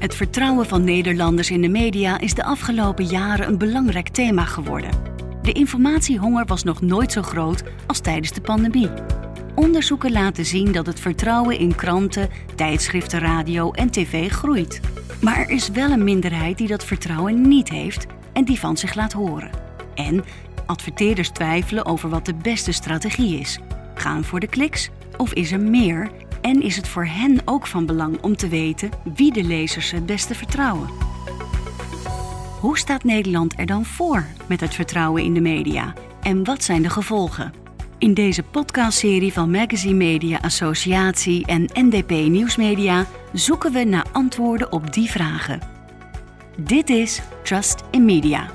Het vertrouwen van Nederlanders in de media is de afgelopen jaren een belangrijk thema geworden. De informatiehonger was nog nooit zo groot als tijdens de pandemie. Onderzoeken laten zien dat het vertrouwen in kranten, tijdschriften, radio en tv groeit. Maar er is wel een minderheid die dat vertrouwen niet heeft en die van zich laat horen. En adverteerders twijfelen over wat de beste strategie is. Gaan voor de kliks of is er meer en is het voor hen ook van belang om te weten wie de lezers het beste vertrouwen? Hoe staat Nederland er dan voor met het vertrouwen in de media? En wat zijn de gevolgen? In deze podcastserie van Magazine Media Associatie en NDP Nieuwsmedia zoeken we naar antwoorden op die vragen. Dit is Trust in Media.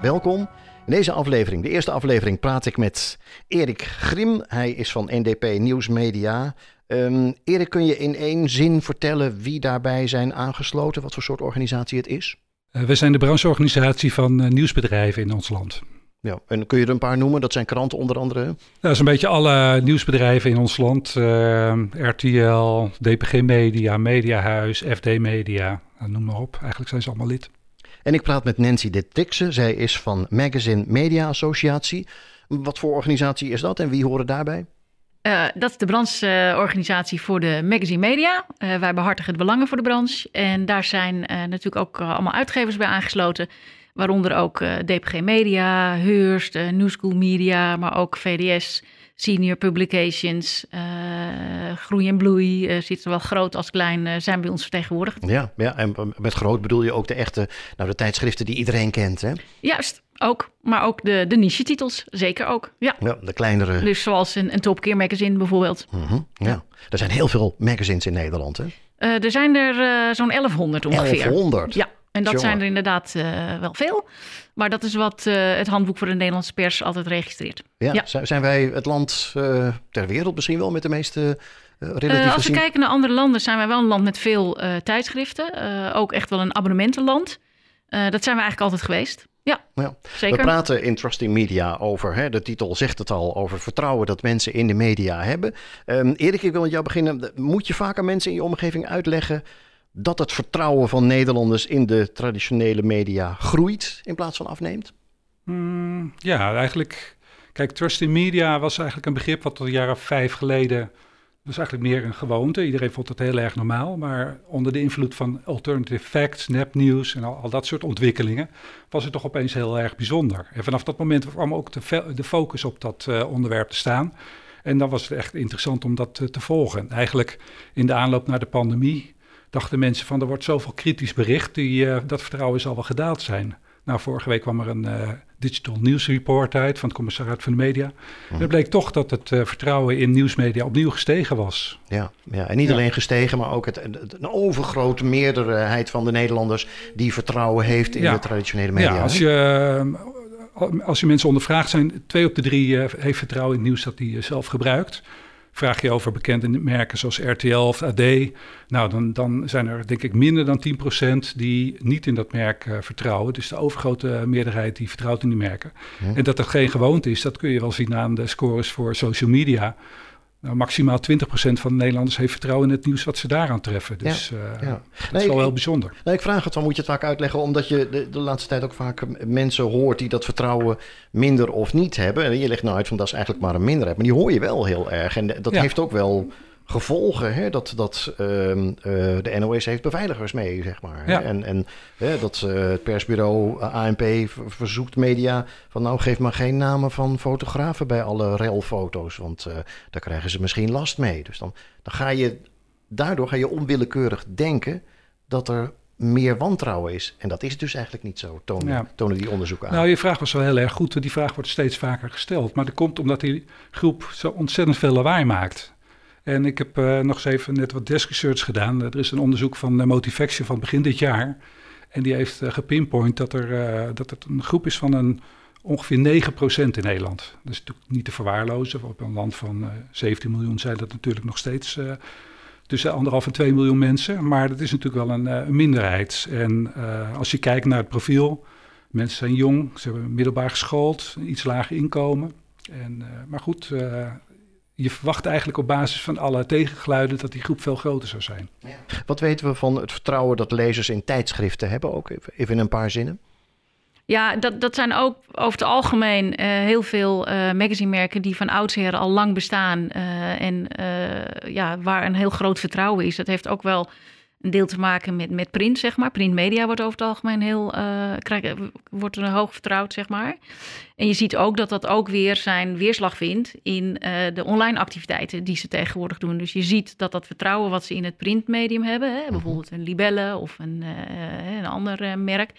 Welkom in deze aflevering, de eerste aflevering, praat ik met Erik Grim. Hij is van NDP Nieuwsmedia. Um, Erik, kun je in één zin vertellen wie daarbij zijn aangesloten? Wat voor soort organisatie het is? Uh, we zijn de brancheorganisatie van uh, nieuwsbedrijven in ons land. Ja, en kun je er een paar noemen? Dat zijn kranten onder andere? Dat is een beetje alle nieuwsbedrijven in ons land. Uh, ehm, RTL, DPG Media, Mediahuis, FD Media, nou, noem maar op. Eigenlijk zijn ze allemaal lid. En ik praat met Nancy de Tikse. Zij is van Magazine Media Associatie. Wat voor organisatie is dat en wie horen daarbij? Uh, dat is de brancheorganisatie voor de magazine media. Uh, wij behartigen de belangen voor de branche. En daar zijn uh, natuurlijk ook allemaal uitgevers bij aangesloten. Waaronder ook DPG Media, Heurst, New School Media, maar ook VDS, Senior Publications, uh, Groei en Bloei, uh, zowel groot als klein, uh, zijn bij ons vertegenwoordigd. Ja, ja, en met groot bedoel je ook de echte, nou de tijdschriften die iedereen kent, hè? Juist, ook. Maar ook de, de niche-titels, zeker ook. Ja. ja, de kleinere. Dus zoals een, een Top Gear magazine bijvoorbeeld. Mm -hmm, ja. ja. er zijn heel veel magazines in Nederland, hè? er zijn er zo'n 1100 ongeveer. 1100? Ja. En dat zijn er inderdaad uh, wel veel. Maar dat is wat uh, het handboek voor de Nederlandse pers altijd registreert. Ja, ja. zijn wij het land uh, ter wereld misschien wel met de meeste relatief Als we kijken naar andere landen, zijn wij wel een land met veel tijdschriften. ook echt wel een abonnementenland. dat zijn we eigenlijk altijd geweest. Ja, ja, zeker. We praten in Trusting Media over, hè, de titel zegt het al, over vertrouwen dat mensen in de media hebben. Um, Erik, ik wil met jou beginnen. Moet je vaker mensen in je omgeving uitleggen dat het vertrouwen van Nederlanders in de traditionele media groeit in plaats van afneemt? Mm, ja, eigenlijk. Kijk, trust in media was eigenlijk een begrip wat tot jaren vijf geleden. was eigenlijk meer een gewoonte. Iedereen vond het heel erg normaal. Maar onder de invloed van alternative facts, nepnieuws en al, dat soort ontwikkelingen. was het toch opeens heel erg bijzonder. En vanaf dat moment kwam ook de, de focus op dat uh, onderwerp te staan. En dan was het echt interessant om dat uh, te volgen. Eigenlijk in de aanloop naar de pandemie dachten mensen van er wordt zoveel kritisch bericht, die, uh, dat vertrouwen zal wel gedaald zijn. Nou, vorige week kwam er een uh, Digital News Report uit van het commissariat van de media. Het bleek toch dat het uh, vertrouwen in nieuwsmedia opnieuw gestegen was. Ja, ja en niet ja. alleen gestegen, maar ook het, een overgrote meerderheid van de Nederlanders die vertrouwen heeft in ja. de traditionele media. Ja, als je, als je mensen ondervraagt, zijn twee op de drie heeft vertrouwen in het nieuws dat hij zelf gebruikt. Vraag je over bekende merken zoals RTL of AD, nou dan, dan zijn er denk ik minder dan 10% die niet in dat merk uh, vertrouwen. Dus de overgrote meerderheid die vertrouwt in die merken. En dat dat geen gewoonte is, dat kun je wel zien aan de scores voor social media. Nou, maximaal 20% van de Nederlanders heeft vertrouwen in het nieuws wat ze daaraan treffen. Dus ja, uh, ja. dat nee, is wel heel bijzonder. Nee, ik vraag het, dan moet je het vaak uitleggen, omdat je de, de, laatste tijd ook vaak mensen hoort die dat vertrouwen minder of niet hebben. En je legt nou uit van dat is eigenlijk maar een minderheid, maar die hoor je wel heel erg. En dat ja. heeft ook wel gevolgen. Hè? Dat, dat uh, uh, de NOS heeft beveiligers mee, zeg maar. Ja. En, en hè, dat uh, het persbureau ANP verzoekt media van... nou, geef maar geen namen van fotografen bij alle relfoto's... want daar krijgen ze misschien last mee. Dus dan, dan ga je... Daardoor ga je onwillekeurig denken dat er meer wantrouwen is. En dat is dus eigenlijk niet zo, tonen, ja. tonen die onderzoeken aan. Nou, je vraag was wel heel erg goed, die vraag wordt steeds vaker gesteld. Maar dat komt omdat die groep zo ontzettend veel lawaai maakt. En ik heb uh, nog eens even net wat desk research gedaan. Er is een onderzoek van uh, Motivaction van begin dit jaar. En die heeft gepinpoint dat, er, dat het een groep is van een, ongeveer 9% in Nederland. Dat is natuurlijk niet te verwaarlozen. Op een land van 17 miljoen zijn dat natuurlijk nog steeds tussen anderhalf en 2 miljoen mensen. Maar dat is natuurlijk wel een, een minderheid. En als je kijkt naar het profiel, mensen zijn jong, ze hebben middelbaar geschoold, iets lager inkomen. En, maar goed, je verwacht eigenlijk op basis van alle tegengeluiden dat die groep veel groter zou zijn. Wat weten we van het vertrouwen dat lezers in tijdschriften hebben? Ook even, even in een paar zinnen. Ja, dat, dat zijn ook over het algemeen uh, heel veel uh, magazinemerken die van oudsher al lang bestaan. Uh, en ja, waar een heel groot vertrouwen is. Dat heeft ook wel een deel te maken met, met print, zeg maar. Printmedia wordt over het algemeen heel, krijg, wordt er hoog vertrouwd, zeg maar. En je ziet ook dat dat ook weer zijn weerslag vindt in de online activiteiten die ze tegenwoordig doen. Dus je ziet dat dat vertrouwen wat ze in het printmedium hebben, hè, bijvoorbeeld een Libelle of een, een ander merk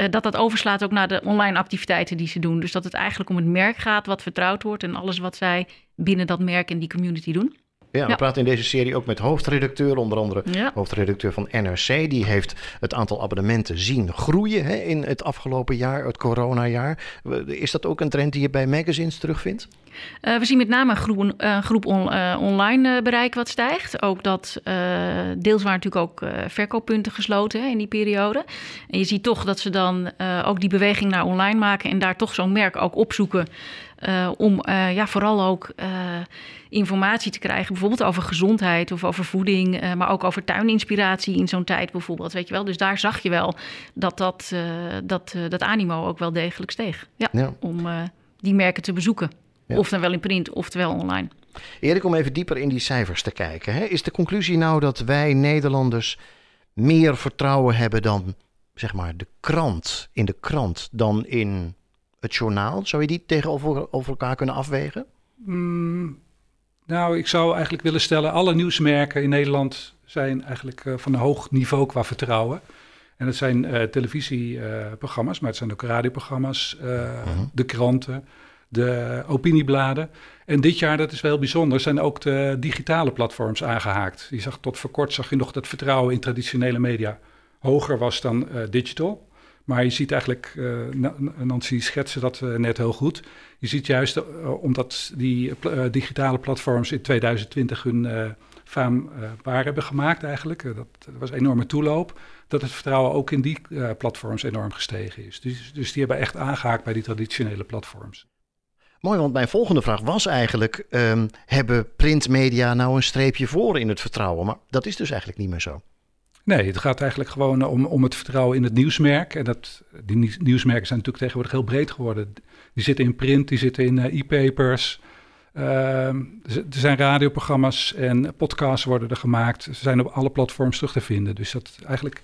eh, dat dat overslaat ook naar de online activiteiten die ze doen. Dus dat het eigenlijk om het merk gaat wat vertrouwd wordt en alles wat zij binnen dat merk en die community doen. Ja, we praten in deze serie ook met hoofdredacteur, onder andere hoofdredacteur van NRC. Die heeft het aantal abonnementen zien groeien hè, in het afgelopen jaar, het coronajaar. Is dat ook een trend die je bij magazines terugvindt? Uh, we zien met name een groep, uh, groep on, uh, online bereik wat stijgt. Ook dat deels waren natuurlijk ook verkooppunten gesloten hè, in die periode. En je ziet toch dat ze dan ook die beweging naar online maken en daar toch zo'n merk ook opzoeken. Om ja, vooral ook informatie te krijgen, bijvoorbeeld over gezondheid of over voeding, maar ook over tuininspiratie in zo'n tijd bijvoorbeeld. Weet je wel? Dus daar zag je wel dat dat, dat, dat animo ook wel degelijk steeg. Ja, ja. Om die merken te bezoeken. Ja. Oftewel in print, oftewel online. Erik, om even dieper in die cijfers te kijken. Hè? Is de conclusie nou dat wij Nederlanders meer vertrouwen hebben dan zeg maar de krant, in de krant, dan in het journaal? Zou je die tegenover over elkaar kunnen afwegen? Mm, nou, ik zou eigenlijk willen stellen, alle nieuwsmerken in Nederland zijn eigenlijk uh, van een hoog niveau qua vertrouwen. En het zijn uh, televisieprogramma's, maar het zijn ook radioprogramma's, uh, uh-huh. de kranten, de opiniebladen. En dit jaar, dat is wel bijzonder, zijn ook de digitale platforms aangehaakt. Je zag tot voor kort zag je nog dat vertrouwen in traditionele media hoger was dan digital. Maar je ziet eigenlijk, uh, Nancy schetste dat uh, net heel goed. Je ziet juist, omdat die digitale platforms in 2020 hun faam waar hebben gemaakt eigenlijk, dat, was een enorme toeloop, dat het vertrouwen ook in die platforms enorm gestegen is. Dus, dus die hebben echt aangehaakt bij die traditionele platforms. Mooi, want mijn volgende vraag was eigenlijk: um, hebben printmedia nou een streepje voor in het vertrouwen? Maar dat is dus eigenlijk niet meer zo. Nee, het gaat eigenlijk gewoon om, om het vertrouwen in het nieuwsmerk. En dat, die nieuwsmerken zijn natuurlijk tegenwoordig heel breed geworden. Die zitten in print, die zitten in uh, e-papers. Uh, er zijn radioprogramma's en podcasts worden er gemaakt. Ze zijn op alle platforms terug te vinden. Dus dat eigenlijk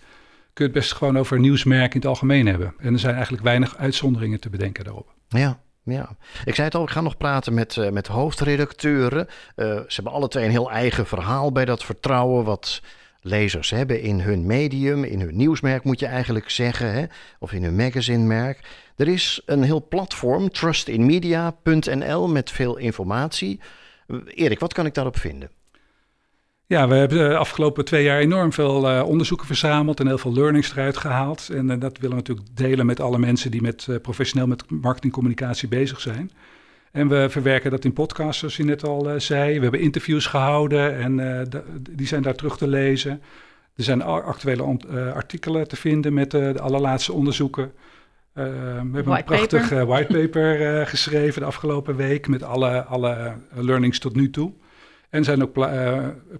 kun je het best gewoon over nieuwsmerken in het algemeen hebben. En er zijn eigenlijk weinig uitzonderingen te bedenken daarop. Ja, ja, ik zei het al, ik ga nog praten met, uh, met hoofdredacteuren. Uh, ze hebben alle twee een heel eigen verhaal bij dat vertrouwen wat lezers hebben in hun medium, in hun nieuwsmerk moet je eigenlijk zeggen, hè? of in hun magazinemerk. Er is een heel platform, trustinmedia.nl, met veel informatie. Erik, wat kan ik daarop vinden? Ja, we hebben de afgelopen twee jaar enorm veel uh, onderzoeken verzameld en heel veel learnings eruit gehaald. En uh, dat willen we natuurlijk delen met alle mensen die met, professioneel met marketingcommunicatie bezig zijn. En we verwerken dat in podcasts, zoals je net al zei. We hebben interviews gehouden en die zijn daar terug te lezen. Er zijn actuele artikelen te vinden met de allerlaatste onderzoeken. we hebben white een prachtig whitepaper geschreven de afgelopen week met alle, alle learnings tot nu toe. En er zijn ook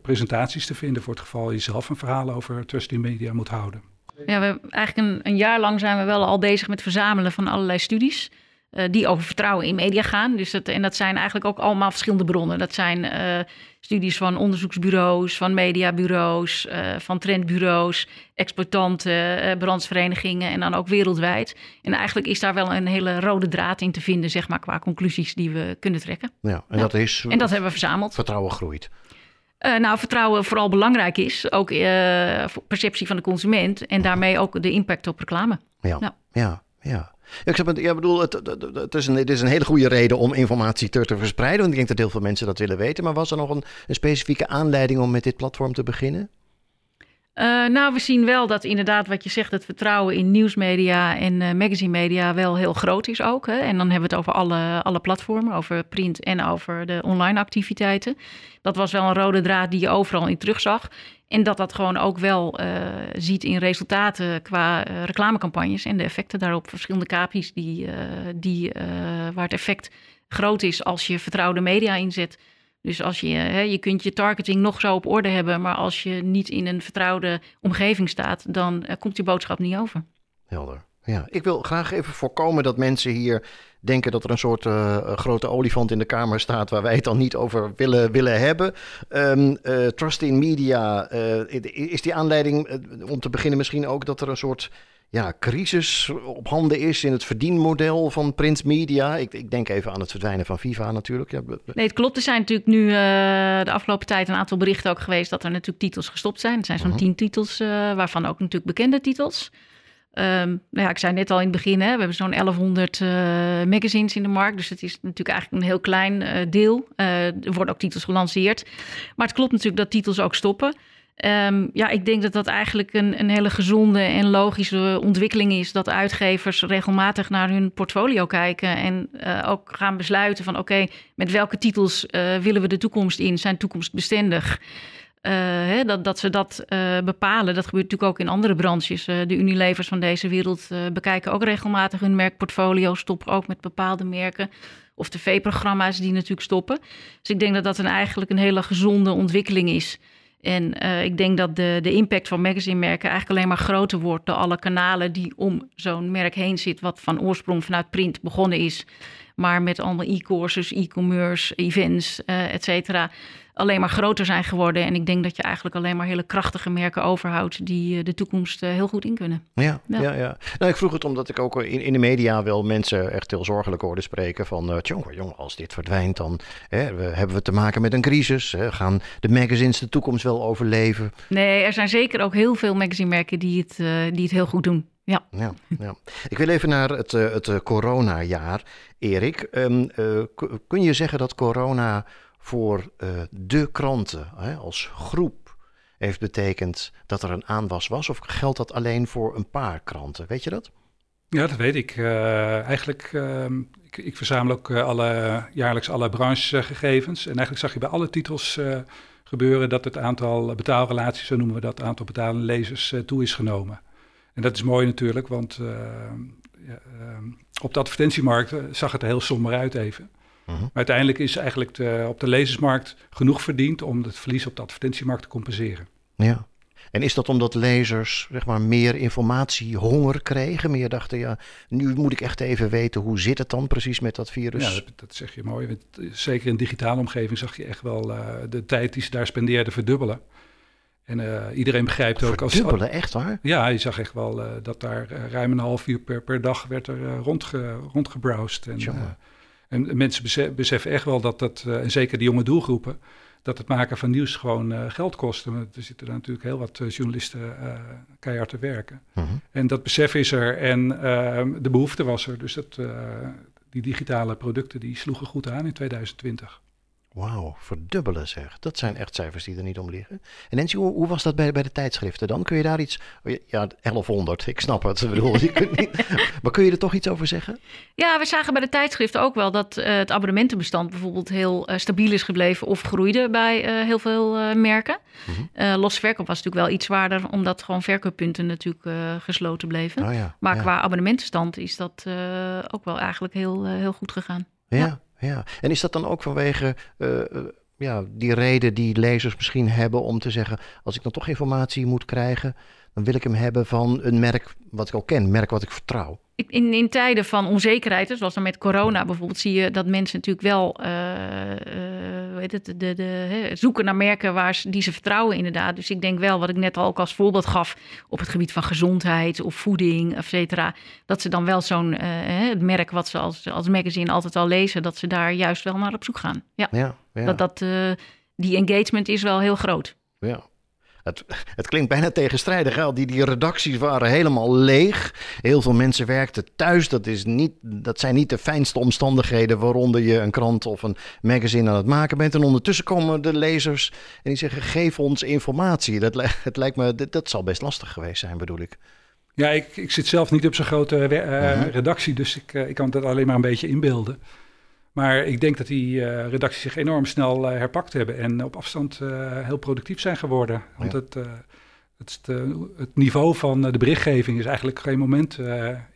presentaties te vinden voor het geval je zelf een verhaal over Trusty Media moet houden. Ja, we, eigenlijk een, een, jaar lang zijn we wel al bezig met verzamelen van allerlei studies. Uh, die over vertrouwen in media gaan. Dus dat, en dat zijn eigenlijk ook allemaal verschillende bronnen. Dat zijn uh, studies van onderzoeksbureaus, van mediabureaus, uh, van trendbureaus, exploitanten, brandsverenigingen en dan ook wereldwijd. En eigenlijk is daar wel een hele rode draad in te vinden, zeg maar, qua conclusies die we kunnen trekken. Ja, en, Dat, is, en dat hebben we verzameld. Vertrouwen groeit. Uh, nou, vertrouwen vooral belangrijk is. Ook uh, perceptie van de consument. En daarmee ook de impact op reclame. Ja, ja, ja. ja. Ik ja, bedoel, het, het, is een, het is een hele goede reden om informatie te, te verspreiden. Want ik denk dat heel veel mensen dat willen weten. Maar was er nog een, een specifieke aanleiding om met dit platform te beginnen? Uh, nou, we zien wel dat inderdaad wat je zegt, het vertrouwen in nieuwsmedia en uh, magazinemedia wel heel groot is ook. Hè? En dan hebben we het over alle, alle platformen, over print en over de online activiteiten. Dat was wel een rode draad die je overal in terugzag. En dat dat gewoon ook wel uh, ziet in resultaten qua reclamecampagnes en de effecten daarop. Verschillende KPI's die, die, waar het effect groot is als je vertrouwde media inzet. Dus als je, je kunt je targeting nog zo op orde hebben, maar als je niet in een vertrouwde omgeving staat, dan komt je boodschap niet over. Helder. Ja, ik wil graag even voorkomen dat mensen hier denken dat er een soort uh, grote olifant in de kamer staat waar wij het dan niet over willen, willen hebben. Um, uh, Trust in Media, is die aanleiding om te beginnen misschien ook dat er een soort ja, crisis op handen is in het verdienmodel van print media. Ik, ik denk even aan het verdwijnen van Viva natuurlijk. Ja. Nee, het klopt. Er zijn natuurlijk nu uh, de afgelopen tijd een aantal berichten ook geweest dat er natuurlijk titels gestopt zijn. Er zijn zo'n uh -huh. tien titels, uh, waarvan ook natuurlijk bekende titels. Um, nou ja, ik zei net al in het begin, hè, we hebben zo'n 1100 magazines in de markt. Dus het is natuurlijk eigenlijk een heel klein deel. er worden ook titels gelanceerd. Maar het klopt natuurlijk dat titels ook stoppen. Um, ja, ik denk dat dat eigenlijk een, een hele gezonde en logische ontwikkeling is. Dat uitgevers regelmatig naar hun portfolio kijken en ook gaan besluiten van oké, met welke titels willen we de toekomst in? Zijn toekomstbestendig? Uh, hè, dat, dat ze dat bepalen. Dat gebeurt natuurlijk ook in andere branches. de Unilevers van deze wereld bekijken ook regelmatig hun merkportfolio, stoppen ook met bepaalde merken. Of tv-programma's die natuurlijk stoppen. Dus ik denk dat dat een, eigenlijk een hele gezonde ontwikkeling is. En ik denk dat de, de impact van magazine-merken eigenlijk alleen maar groter wordt door alle kanalen die om zo'n merk heen zit, wat van oorsprong vanuit print begonnen is, maar met allemaal e-courses, e-commerce, events, uh, et cetera, alleen maar groter zijn geworden. En ik denk dat je eigenlijk alleen maar hele krachtige merken overhoudt die uh, de toekomst heel goed in kunnen. Ja, ja, ja. ja. Nou, ik vroeg het omdat ik ook in, in de media wel mensen echt heel zorgelijk hoorde spreken van, uh, jongen, jongen, als dit verdwijnt, dan hè, we, hebben we te maken met een crisis. Hè, gaan de magazines de toekomst wel overleven? Nee, er zijn zeker ook heel veel magazinemerken die het, uh, die het heel goed doen. Ja. Ja, ja. Ik wil even naar het, uh, het coronajaar. Erik, um, uh, kun je zeggen dat corona voor uh, de kranten hè, als groep heeft betekend dat er een aanwas was? Of geldt dat alleen voor een paar kranten? Weet je dat? Ja, dat weet ik. eigenlijk, ik, ik, verzamel ook alle, jaarlijks alle branchegegevens. En eigenlijk zag je bij alle titels gebeuren dat het aantal betaalrelaties, zo noemen we dat, aantal betalende lezers toe is genomen. En dat is mooi natuurlijk, want uh, ja, uh, op de advertentiemarkt zag het er heel somber uit even. -huh. Maar uiteindelijk is eigenlijk de, op de lezersmarkt genoeg verdiend om het verlies op de advertentiemarkt te compenseren. Ja. En is dat omdat lezers zeg maar, meer informatie, honger kregen? Meer dachten, ja, nu moet ik echt even weten hoe zit het dan precies met dat virus? Ja, dat, dat zeg je mooi. Zeker in digitale omgeving zag je echt wel uh, de tijd die ze daar spendeerden verdubbelen. En uh, iedereen begrijpt ook als... Verdubbelen, echt waar? Ja, je zag echt wel uh, dat daar uh, ruim een half uur per, per dag werd er rondge, rondgebrowst. En, en mensen besef, beseffen echt wel dat dat, en zeker de jonge doelgroepen, dat het maken van nieuws gewoon geld kost. Er zitten daar natuurlijk heel wat journalisten keihard te werken. -huh. En dat besef is er en ehm, de behoefte was er. Dus dat, die digitale producten die sloegen goed aan in 2020. Wauw, verdubbelen zeg. Dat zijn echt cijfers die er niet om liggen. En Nancy, hoe, hoe was dat bij, bij de tijdschriften dan? Kun je daar iets... Ja, 1100, ik snap het. Ik bedoel, je kunt niet, maar kun je er toch iets over zeggen? Ja, we zagen bij de tijdschriften ook wel dat uh, het abonnementenbestand bijvoorbeeld heel uh, stabiel is gebleven of groeide bij uh, heel veel merken. Mm -hmm. los verkoop was natuurlijk wel iets zwaarder, omdat gewoon verkooppunten natuurlijk gesloten bleven. Oh ja, maar ja. qua abonnementenstand is dat ook wel eigenlijk heel, heel goed gegaan. ja. ja. Ja, en is dat dan ook vanwege uh, uh, ja, die reden die lezers misschien hebben om te zeggen: als ik dan toch informatie moet krijgen, dan wil ik hem hebben van een merk wat ik al ken, een merk wat ik vertrouw? In, in tijden van onzekerheid, zoals dan met corona bijvoorbeeld, zie je dat mensen natuurlijk wel uh, weet het, de, de, de, zoeken naar merken waar ze, die ze vertrouwen, inderdaad. Dus ik denk wel, wat ik net al ook als voorbeeld gaf op het gebied van gezondheid of voeding, et cetera, dat ze dan wel zo'n het merk wat ze als, als magazine altijd al lezen, dat ze daar juist wel naar op zoek gaan. Ja, ja, ja. dat, dat die engagement is wel heel groot. Ja. Het, het, klinkt bijna tegenstrijdig. Al die, die redacties waren helemaal leeg. Heel veel mensen werkten thuis. Dat, is niet, dat zijn niet de fijnste omstandigheden waaronder je een krant of een magazine aan het maken bent. En ondertussen komen de lezers en die zeggen: geef ons informatie. Dat, het lijkt me, dat, dat zal best lastig geweest zijn, bedoel ik. Ja, ik, ik zit zelf niet op zo'n grote uh, uh-huh. redactie, dus ik, uh, ik kan dat alleen maar een beetje inbeelden. Maar ik denk dat die uh, redacties zich enorm snel uh, herpakt hebben en op afstand uh, heel productief zijn geworden. Want ja. het, het, het, niveau van de berichtgeving is eigenlijk geen moment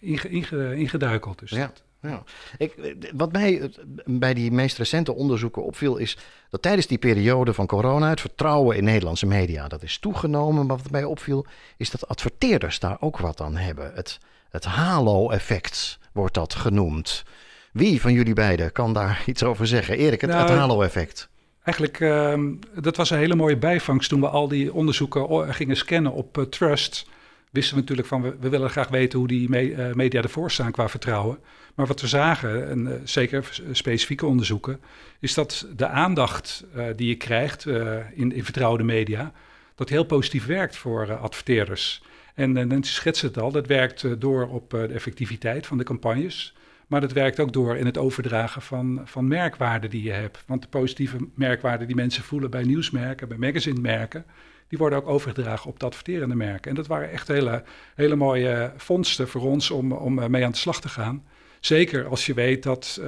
inge, inge, ingeduikeld. Dus ja. dat, ja. Ik, wat mij bij die meest recente onderzoeken opviel is dat tijdens die periode van corona het vertrouwen in Nederlandse media dat is toegenomen. Maar wat mij opviel is dat adverteerders daar ook wat aan hebben. Het, het halo-effect wordt dat genoemd. Wie van jullie beiden kan daar iets over zeggen? Erik, het, nou, halo-effect. Eigenlijk, uh, dat was een hele mooie bijvangst toen we al die onderzoeken gingen scannen op uh, Trust. Wisten we natuurlijk van, we, we, willen graag weten hoe die me, uh, media ervoor staan qua vertrouwen. Maar wat we zagen, en uh, zeker specifieke onderzoeken, is dat de aandacht die je krijgt in, in vertrouwde media, dat heel positief werkt voor adverteerders. En Nancy schetst het al, dat werkt door op de effectiviteit van de campagnes. Maar dat werkt ook door in het overdragen van, van merkwaarden die je hebt. Want de positieve merkwaarden die mensen voelen bij nieuwsmerken, bij magazinemerken, die worden ook overgedragen op de adverterende merken. En dat waren echt hele, hele mooie vondsten voor ons om, om eh, mee aan de slag te gaan. Zeker als je weet dat uh,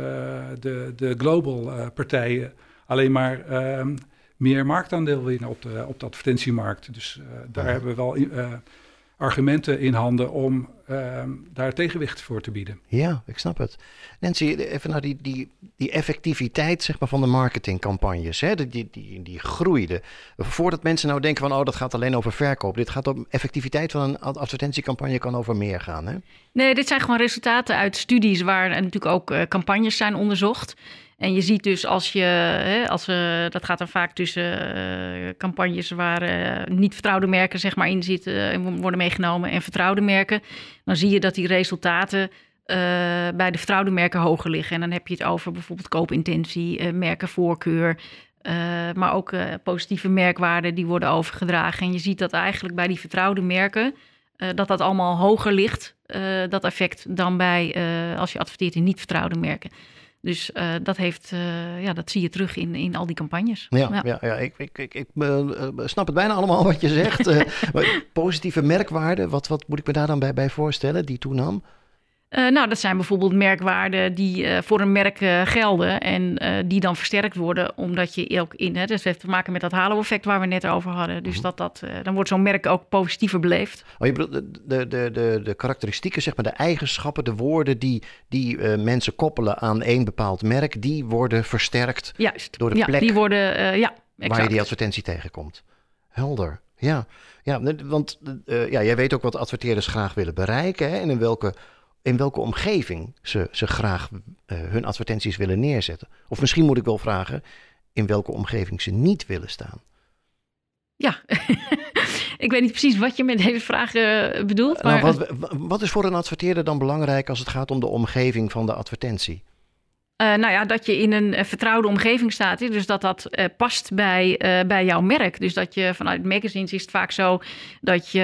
de, de global uh, partijen alleen maar uh, meer marktaandeel winnen op de, op de advertentiemarkt. Dus daar hebben we wel argumenten in handen om uh, daar tegenwicht voor te bieden. Ja, ik snap het. Nancy, even naar die, die, die effectiviteit zeg maar, van de marketingcampagnes. Hè? Die, die, die groeide. Voordat mensen nou denken van, oh, dat gaat alleen over verkoop. Dit gaat om effectiviteit van een advertentiecampagne kan over meer gaan. Hè? Nee, dit zijn gewoon resultaten uit studies waar natuurlijk ook uh, campagnes zijn onderzocht. En je ziet dus als je, hè, als we, dat gaat dan vaak tussen uh, campagnes waar uh, niet vertrouwde merken zeg maar in zitten en worden meegenomen en vertrouwde merken, dan zie je dat die resultaten bij de vertrouwde merken hoger liggen. En dan heb je het over bijvoorbeeld koopintentie, merkenvoorkeur, maar ook positieve merkwaarden die worden overgedragen. En je ziet dat eigenlijk bij die vertrouwde merken dat dat allemaal hoger ligt, dat effect, dan bij als je adverteert in niet vertrouwde merken. Dus uh, dat, heeft, uh, ja, dat zie je terug in, in al die campagnes. Ja, ja. ja, ja. ik, ik, ik, ik uh, snap het bijna allemaal wat je zegt. positieve merkwaarden, wat, wat moet ik me daar dan bij, bij voorstellen, die toenam? Uh, nou, dat zijn bijvoorbeeld merkwaarden die uh, voor een merk uh, gelden en die dan versterkt worden, omdat je ook in, hè, dus heeft te maken met dat halo-effect waar we net over hadden. Dus mm dat, dat, dan wordt zo'n merk ook positiever beleefd. Oh, je bedoelt de, de, de, de karakteristieken, zeg maar, de eigenschappen, de woorden die, die mensen koppelen aan één bepaald merk, die worden versterkt Juist. door de ja, plek die worden, ja, exact. waar je die advertentie tegenkomt. Helder. Ja, ja want ja, jij weet ook wat adverteerders graag willen bereiken hè, en in welke in welke omgeving ze, ze graag uh, hun advertenties willen neerzetten. Of misschien moet ik wel vragen in welke omgeving ze niet willen staan. Ja, ik weet niet precies wat je met deze vraag uh, bedoelt. Nou, maar... Nou, wat, wat, is voor een adverteerder dan belangrijk als het gaat om de omgeving van de advertentie? Uh, nou ja, dat je in een vertrouwde omgeving staat. Dus dat dat uh, past bij, bij jouw merk. Dus dat je vanuit magazines is het vaak zo dat je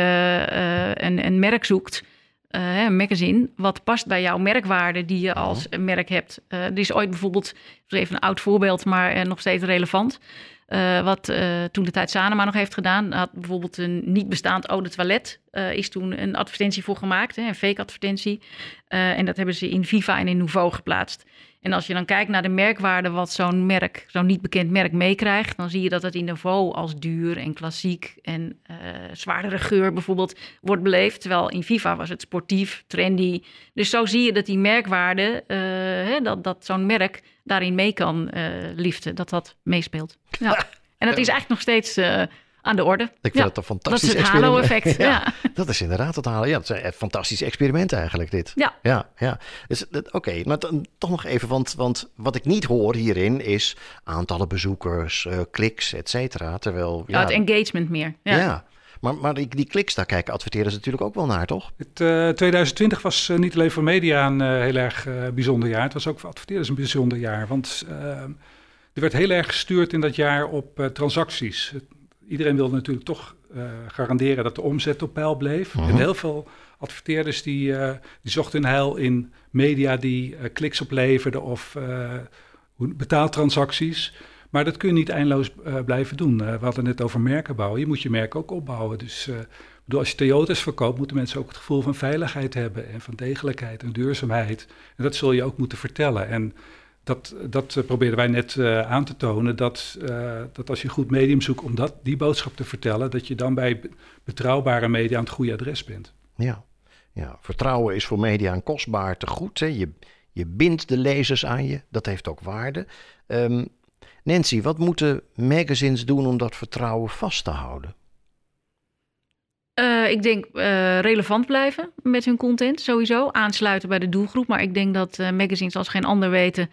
een, een merk zoekt uh, een magazine, wat past bij jouw merkwaarde die je als merk hebt. Uh, er is ooit bijvoorbeeld, even een oud voorbeeld, maar uh, nog steeds relevant. wat toen de tijd Sanema nog heeft gedaan, had bijvoorbeeld een niet bestaand eau de toilet, is toen een advertentie voor gemaakt, hè, een fake advertentie. en dat hebben ze in Viva en in Nouveau geplaatst. En als je dan kijkt naar de merkwaarde wat zo'n merk, zo'n niet bekend merk meekrijgt, dan zie je dat het in Nouveau als duur en klassiek en uh, zwaardere geur bijvoorbeeld wordt beleefd. Terwijl in Viva was het sportief, trendy. Dus zo zie je dat die merkwaarde, uh, hè, dat, dat zo'n merk daarin mee kan uh, liften, dat dat meespeelt. Ja. En dat is eigenlijk nog steeds aan de orde. Ik vind het een fantastisch Dat is het halo-effect. ja, Dat is inderdaad het halen. Ja, dat zijn fantastische experimenten eigenlijk dit. Ja. Ja, ja. Dus, Oké, okay, maar toch nog even, want, want wat ik niet hoor hierin is aantallen bezoekers, uh, kliks, et cetera. Terwijl... Ja, het engagement meer. Ja. ja. Maar, maar die, die kliks, daar kijken adverteerders natuurlijk ook wel naar, toch? Het, uh, 2020 was uh, niet alleen voor media een uh, heel erg bijzonder jaar. Het was ook voor adverteerders een bijzonder jaar. Want er werd heel erg gestuurd in dat jaar op transacties iedereen wilde natuurlijk toch uh, garanderen dat de omzet op peil bleef. En heel veel adverteerders die, uh, die zochten een heil in media die uh, kliks opleverden of betaaltransacties. Maar dat kun je niet eindeloos blijven doen. we hadden het over merken bouwen. Je moet je merk ook opbouwen. Dus bedoel, als je Toyota's verkoopt, moeten mensen ook het gevoel van veiligheid hebben en van degelijkheid en duurzaamheid. En dat zul je ook moeten vertellen. En dat, dat uh, probeerden wij net uh, aan te tonen. Dat, uh, dat als je goed medium zoekt om dat, die boodschap te vertellen, dat je dan bij betrouwbare media aan het goede adres bent. Ja, ja. vertrouwen is voor media een kostbaar te goed. Hè? Je, Je bindt de lezers aan je. Dat heeft ook waarde. Um, Nancy, wat moeten magazines doen om dat vertrouwen vast te houden? Uh, ik denk uh, relevant blijven met hun content, sowieso. Aansluiten bij de doelgroep. Maar ik denk dat uh, magazines als geen ander weten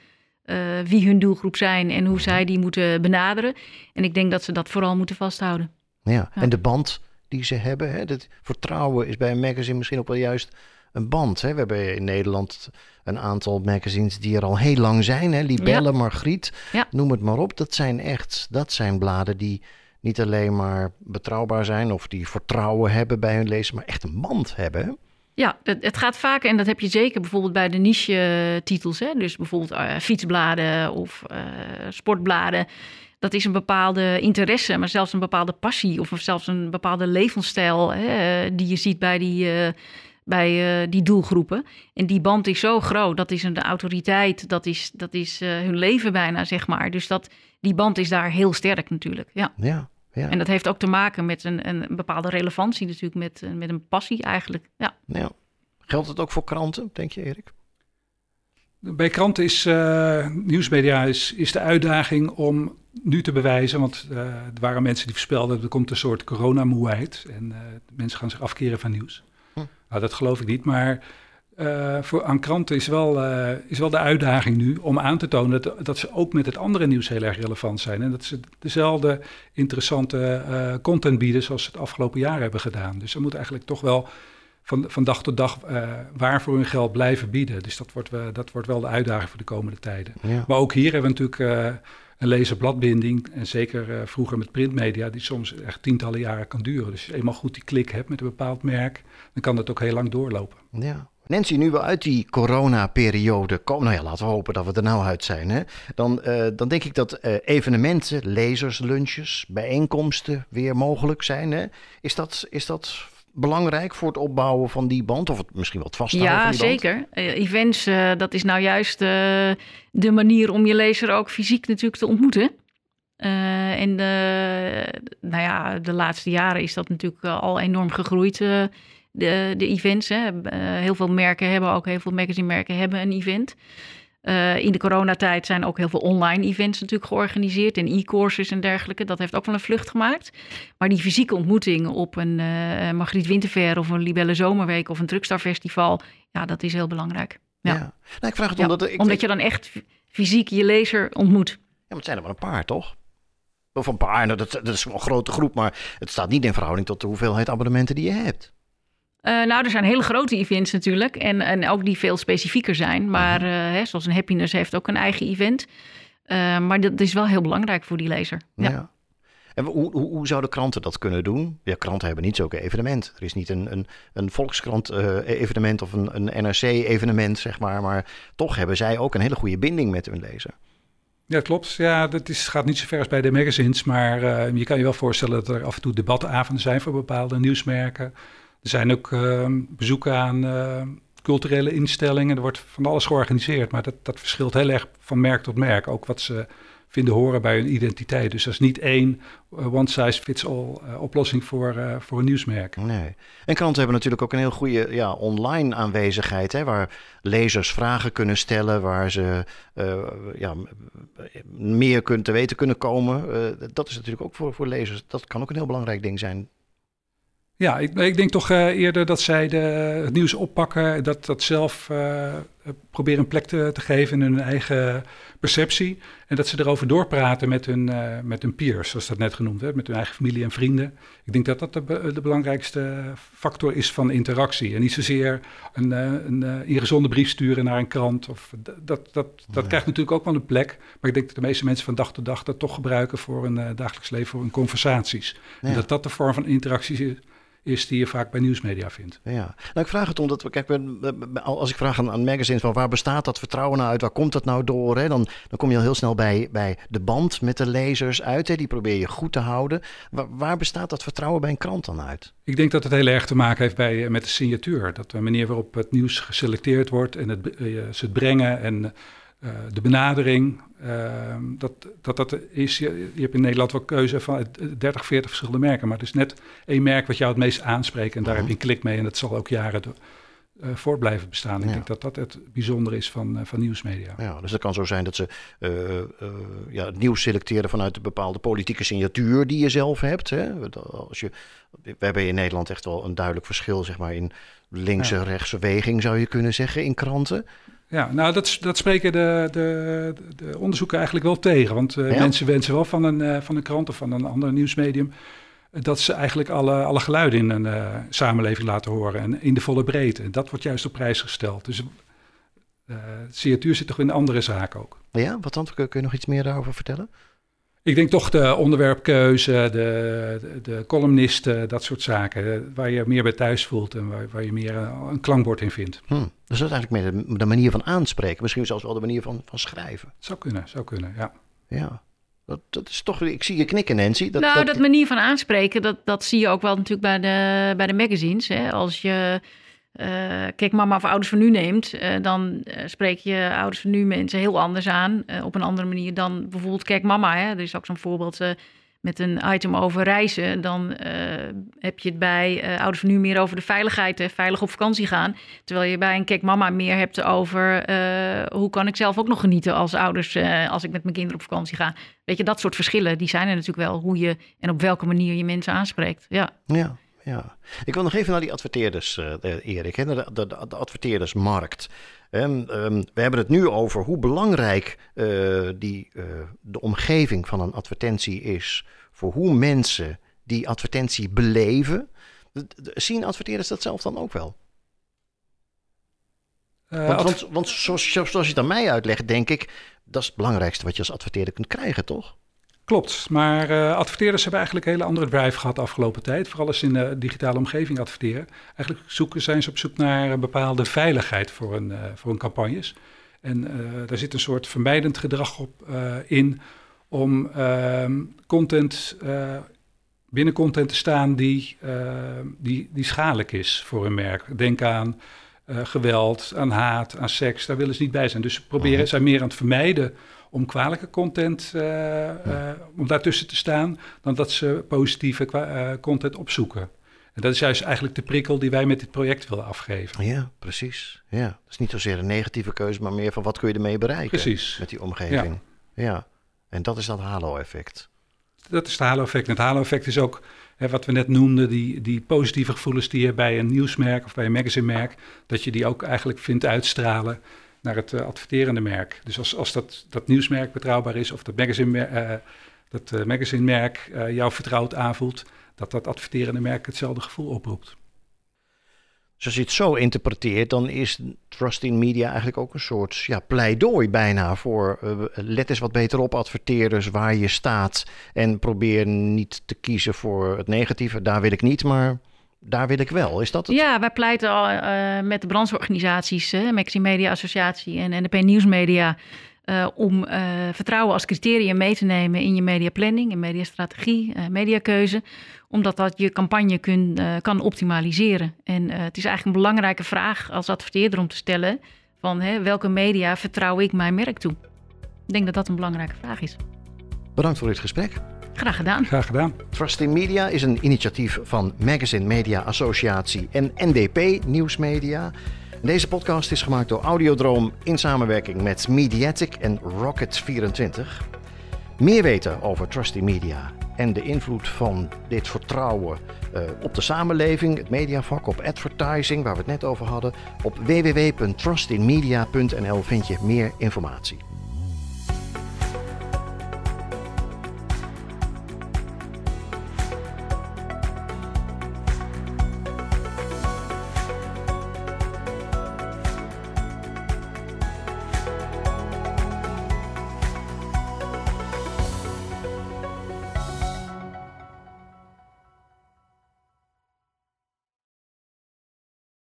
wie hun doelgroep zijn en hoe zij die moeten benaderen. En ik denk dat ze dat vooral moeten vasthouden. Ja, ja. en de band die ze hebben, hè, dat vertrouwen is bij een magazine misschien ook wel juist een band. Hè? We hebben in Nederland een aantal magazines die er al heel lang zijn. Hè? Libelle, ja. Margriet, ja. noem het maar op. Dat zijn echt, dat zijn bladen die niet alleen maar betrouwbaar zijn of die vertrouwen hebben bij hun lezer, maar echt een band hebben. Ja, het, gaat vaak, en dat heb je zeker bijvoorbeeld bij de niche-titels. Dus bijvoorbeeld uh, fietsbladen of uh, sportbladen. Dat is een bepaalde interesse, maar zelfs een bepaalde passie of zelfs een bepaalde levensstijl hè, die je ziet bij die, uh, bij die doelgroepen. En die band is zo groot, dat is een autoriteit, dat is, dat is hun leven bijna, zeg maar. Dus dat, die band is daar heel sterk natuurlijk. Ja. ja. Ja. En dat heeft ook te maken met een, een bepaalde relevantie natuurlijk, met, eh, met een passie eigenlijk. Ja. ja. Geldt het ook voor kranten, denk je Erik? Bij kranten is uh, nieuwsmedia is, is de uitdaging om nu te bewijzen, want uh, er waren mensen die voorspelden er komt een soort coronamoeheid en uh, mensen gaan zich afkeren van nieuws. Hm. Nou, dat geloof ik niet, maar uh, voor, aan kranten is wel, uh, is wel de uitdaging nu om aan te tonen dat, dat ze ook met het andere nieuws heel erg relevant zijn. En dat ze dezelfde interessante uh, content bieden zoals ze het afgelopen jaar hebben gedaan. Dus ze moeten eigenlijk toch wel van, van dag tot dag waar voor hun geld blijven bieden. Dus dat wordt, dat wordt wel de uitdaging voor de komende tijden. Ja. Maar ook hier hebben we natuurlijk een lezerbladbinding. En zeker vroeger met printmedia, die soms echt tientallen jaren kan duren. Dus als je eenmaal goed die klik hebt met een bepaald merk, dan kan dat ook heel lang doorlopen. Ja. Nancy, nu we uit die coronaperiode komen, nou ja, laten we hopen dat we er nou uit zijn, hè? Dan, uh, dan denk ik dat uh, evenementen, lezers, lunches, bijeenkomsten weer mogelijk zijn. Hè? Is, dat, is dat belangrijk voor het opbouwen van die band? Of het, misschien wel het vasthouden ja, van die band? Ja, zeker. Uh, events, dat is nou juist de manier om je lezer ook fysiek natuurlijk te ontmoeten. en nou ja, de laatste jaren is dat natuurlijk al enorm gegroeid de, de events. Hè. Uh, heel veel merken hebben ook, heel veel magazine-merken hebben een event. Uh, in de coronatijd zijn ook heel veel online events natuurlijk georganiseerd en e-courses en dergelijke. Dat heeft ook wel een vlucht gemaakt. Maar die fysieke ontmoeting op een uh, Margriet Winterfair of een Libelle Zomerweek of een Truckstar ja, dat is heel belangrijk. Ja. ja. Nou, ik vraag het omdat... Ik, omdat je dan echt fysiek je lezer ontmoet. Ja, maar het zijn er maar een paar, toch? Of een paar, nou, dat, dat is een grote groep, maar het staat niet in verhouding tot de hoeveelheid abonnementen die je hebt. Uh, nou, er zijn hele grote events natuurlijk. En, en ook die veel specifieker zijn. Maar uh, hè, zoals een Happiness heeft ook een eigen event. Uh, maar dat is wel heel belangrijk voor die lezer. Ja. ja. En hoe, hoe, hoe, zouden kranten dat kunnen doen? Ja, kranten hebben niet zulke evenement. Er is niet een, een, een Volkskrant-evenement of een, een NRC-evenement, zeg maar. Maar toch hebben zij ook een hele goede binding met hun lezer. Ja, klopt. Ja, dat is, gaat niet zo ver als bij de magazines. Maar je kan je wel voorstellen dat er af en toe debatavonden zijn voor bepaalde nieuwsmerken. Er zijn ook ehm, bezoeken aan uh, culturele instellingen. Er wordt van alles georganiseerd, maar dat, dat verschilt heel erg van merk tot merk. Ook wat ze vinden horen bij hun identiteit. Dus dat is niet één uh, one-size-fits-all uh, oplossing voor, uh, voor een nieuwsmerk. Nee. En kranten hebben natuurlijk ook een heel goede ja, online aanwezigheid, hè, waar lezers vragen kunnen stellen, waar ze ja, meer kunnen, te weten kunnen komen. dat is natuurlijk ook voor, voor lezers, dat kan ook een heel belangrijk ding zijn. Ja, ik, ik, denk toch uh, eerder dat zij de, het nieuws oppakken, dat, dat zelf uh, proberen een plek te, te, geven in hun eigen perceptie. En dat ze erover doorpraten met hun, uh, met hun peers, zoals dat net genoemd werd, met hun eigen familie en vrienden. Ik denk dat dat de, de belangrijkste factor is van interactie. En niet zozeer een, een, een ingezonde brief sturen naar een krant. Of, dat dat, dat krijgt natuurlijk ook wel een plek. Maar ik denk dat de meeste mensen van dag tot dag dat toch gebruiken voor een dagelijks leven, voor hun conversaties. Ja. En dat dat de vorm van interactie is is die je vaak bij nieuwsmedia vindt. Ja, nou ik vraag het omdat, we, kijk, als ik vraag aan, aan magazines van waar bestaat dat vertrouwen nou uit, waar komt dat nou door, hè, dan, dan kom je al heel snel bij, bij de band met de lezers uit, hè, die probeer je goed te houden. Waar, waar, bestaat dat vertrouwen bij een krant dan uit? Ik denk dat het heel erg te maken heeft bij, eh, met de signatuur, dat de manier waarop het nieuws geselecteerd wordt en het, uh, ze het brengen en de benadering, uh, dat, dat dat is, je, je, hebt in Nederland wel keuze van 30, 40 verschillende merken, maar het is net één merk wat jou het meest aanspreekt en daar heb je een klik mee en dat zal ook jaren do uh, voort blijven bestaan. Ik denk dat dat het bijzondere is van, van nieuwsmedia. Ja, dus het kan zo zijn dat ze ja, nieuws selecteren vanuit een bepaalde politieke signatuur die je zelf hebt. Hè? Als je, we hebben in Nederland echt wel een duidelijk verschil zeg maar, in linkse, ja. rechtse weging, zou je kunnen zeggen, in kranten. Ja, nou dat, dat spreken de, de, de onderzoeken eigenlijk wel tegen. Want uh, mensen wensen wel van een, uh, van een krant of van een ander nieuwsmedium... dat ze eigenlijk alle, alle geluiden in een uh, samenleving laten horen en in de volle breedte. En dat wordt juist op prijs gesteld. Dus signatuur zit toch in andere zaken ook. Ja, wat dan? Kun je nog iets meer daarover vertellen? Ik denk toch de onderwerpkeuze, de, de, de, columnisten, dat soort zaken. Waar je meer bij thuis voelt en waar, waar je meer een, klankbord in vindt. Hmm. Dus dat is eigenlijk meer de, de, manier van aanspreken. Misschien zelfs wel de manier van, van schrijven. Zou kunnen, zou kunnen, ja. Ja. Dat, dat is toch, ik zie je knikken, Nancy. Dat, nou, dat, dat manier van aanspreken, dat, dat zie je ook wel natuurlijk bij de, bij de magazines. Hè? Als je uh, kijk, mama of ouders van nu neemt, uh, dan uh, spreek je ouders van nu mensen heel anders aan. op een andere manier dan bijvoorbeeld, kijk mama, hè, er is ook zo'n voorbeeld met een item over reizen. Dan heb je het bij ouders van nu meer over de veiligheid, hè, veilig op vakantie gaan. Terwijl je bij een kijk mama meer hebt over hoe kan ik zelf ook nog genieten als ouders als ik met mijn kinderen op vakantie ga. Weet je, dat soort verschillen, die zijn er natuurlijk wel. Hoe je en op welke manier je mensen aanspreekt. Ja. ja ja. Ik wil nog even naar die adverteerders, uh, Erik, de, de, de, adverteerdersmarkt. Um, we hebben het nu over hoe belangrijk uh, die, uh, de omgeving van een advertentie is voor hoe mensen die advertentie beleven. Zien adverteerders dat zelf dan ook wel? want, want, want zoals, zoals je het aan mij uitlegt, denk ik, dat is het belangrijkste wat je als adverteerder kunt krijgen, toch? Klopt, maar uh, adverteerders hebben eigenlijk een hele andere drive gehad de afgelopen tijd. Vooral als ze in de digitale omgeving adverteren. Eigenlijk zoeken, zijn ze op zoek naar een bepaalde veiligheid voor een, uh, voor een campagnes. En uh, daar zit een soort vermijdend gedrag op in om ehm, content, binnen content te staan die, die, die schadelijk is voor een merk. Denk aan geweld, aan haat, aan seks, daar willen ze niet bij zijn. Dus ze proberen, mhm. zijn meer aan het vermijden om kwalijke content, uh, uh, om daartussen te staan, dan dat ze positieve uh, content opzoeken. En dat is juist eigenlijk de prikkel die wij met dit project willen afgeven. Ja, precies. Ja, dat is niet zozeer een negatieve keuze, maar meer van wat kun je ermee bereiken precies. met die omgeving. Ja. ja. En dat is dat halo-effect. Dat is het halo-effect. En het halo-effect is ook hè, wat we net noemden, die, die positieve gevoelens die je bij een nieuwsmerk of bij een magazinemerk, dat je die ook eigenlijk vindt uitstralen naar het uh, adverterende merk. Dus als, als dat, dat nieuwsmerk betrouwbaar is of dat magazine, uh, dat magazinemerk jou vertrouwd aanvoelt, dat dat adverterende merk hetzelfde gevoel oproept. Dus als je het zo interpreteert, dan is Trust in Media eigenlijk ook een soort ja, pleidooi bijna voor let eens wat beter op adverteerders waar je staat en probeer niet te kiezen voor het negatieve. Daar wil ik niet, maar daar wil ik wel. Is dat het? Ja, wij pleiten al uh, met de brandsorganisaties, uh, Maxi Media Associatie en NDP Nieuwsmedia, uh, om vertrouwen als criterium mee te nemen in je mediaplanning, in mediastrategie, mediakeuze, omdat dat je campagne kun, kan optimaliseren. En het is eigenlijk een belangrijke vraag als adverteerder om te stellen van hè, welke media vertrouw ik mijn merk toe? Ik denk dat dat een belangrijke vraag is. Bedankt voor dit gesprek. Graag gedaan. Graag gedaan. Trust in Media is een initiatief van Magazine Media Associatie en NDP Nieuwsmedia. Deze podcast is gemaakt door Audiodroom in samenwerking met Mediatic en Rocket24. Meer weten over Trust in Media en de invloed van dit vertrouwen uh, op de samenleving, het mediavak, op advertising, waar we het net over hadden. Op www.trustinmedia.nl vind je meer informatie.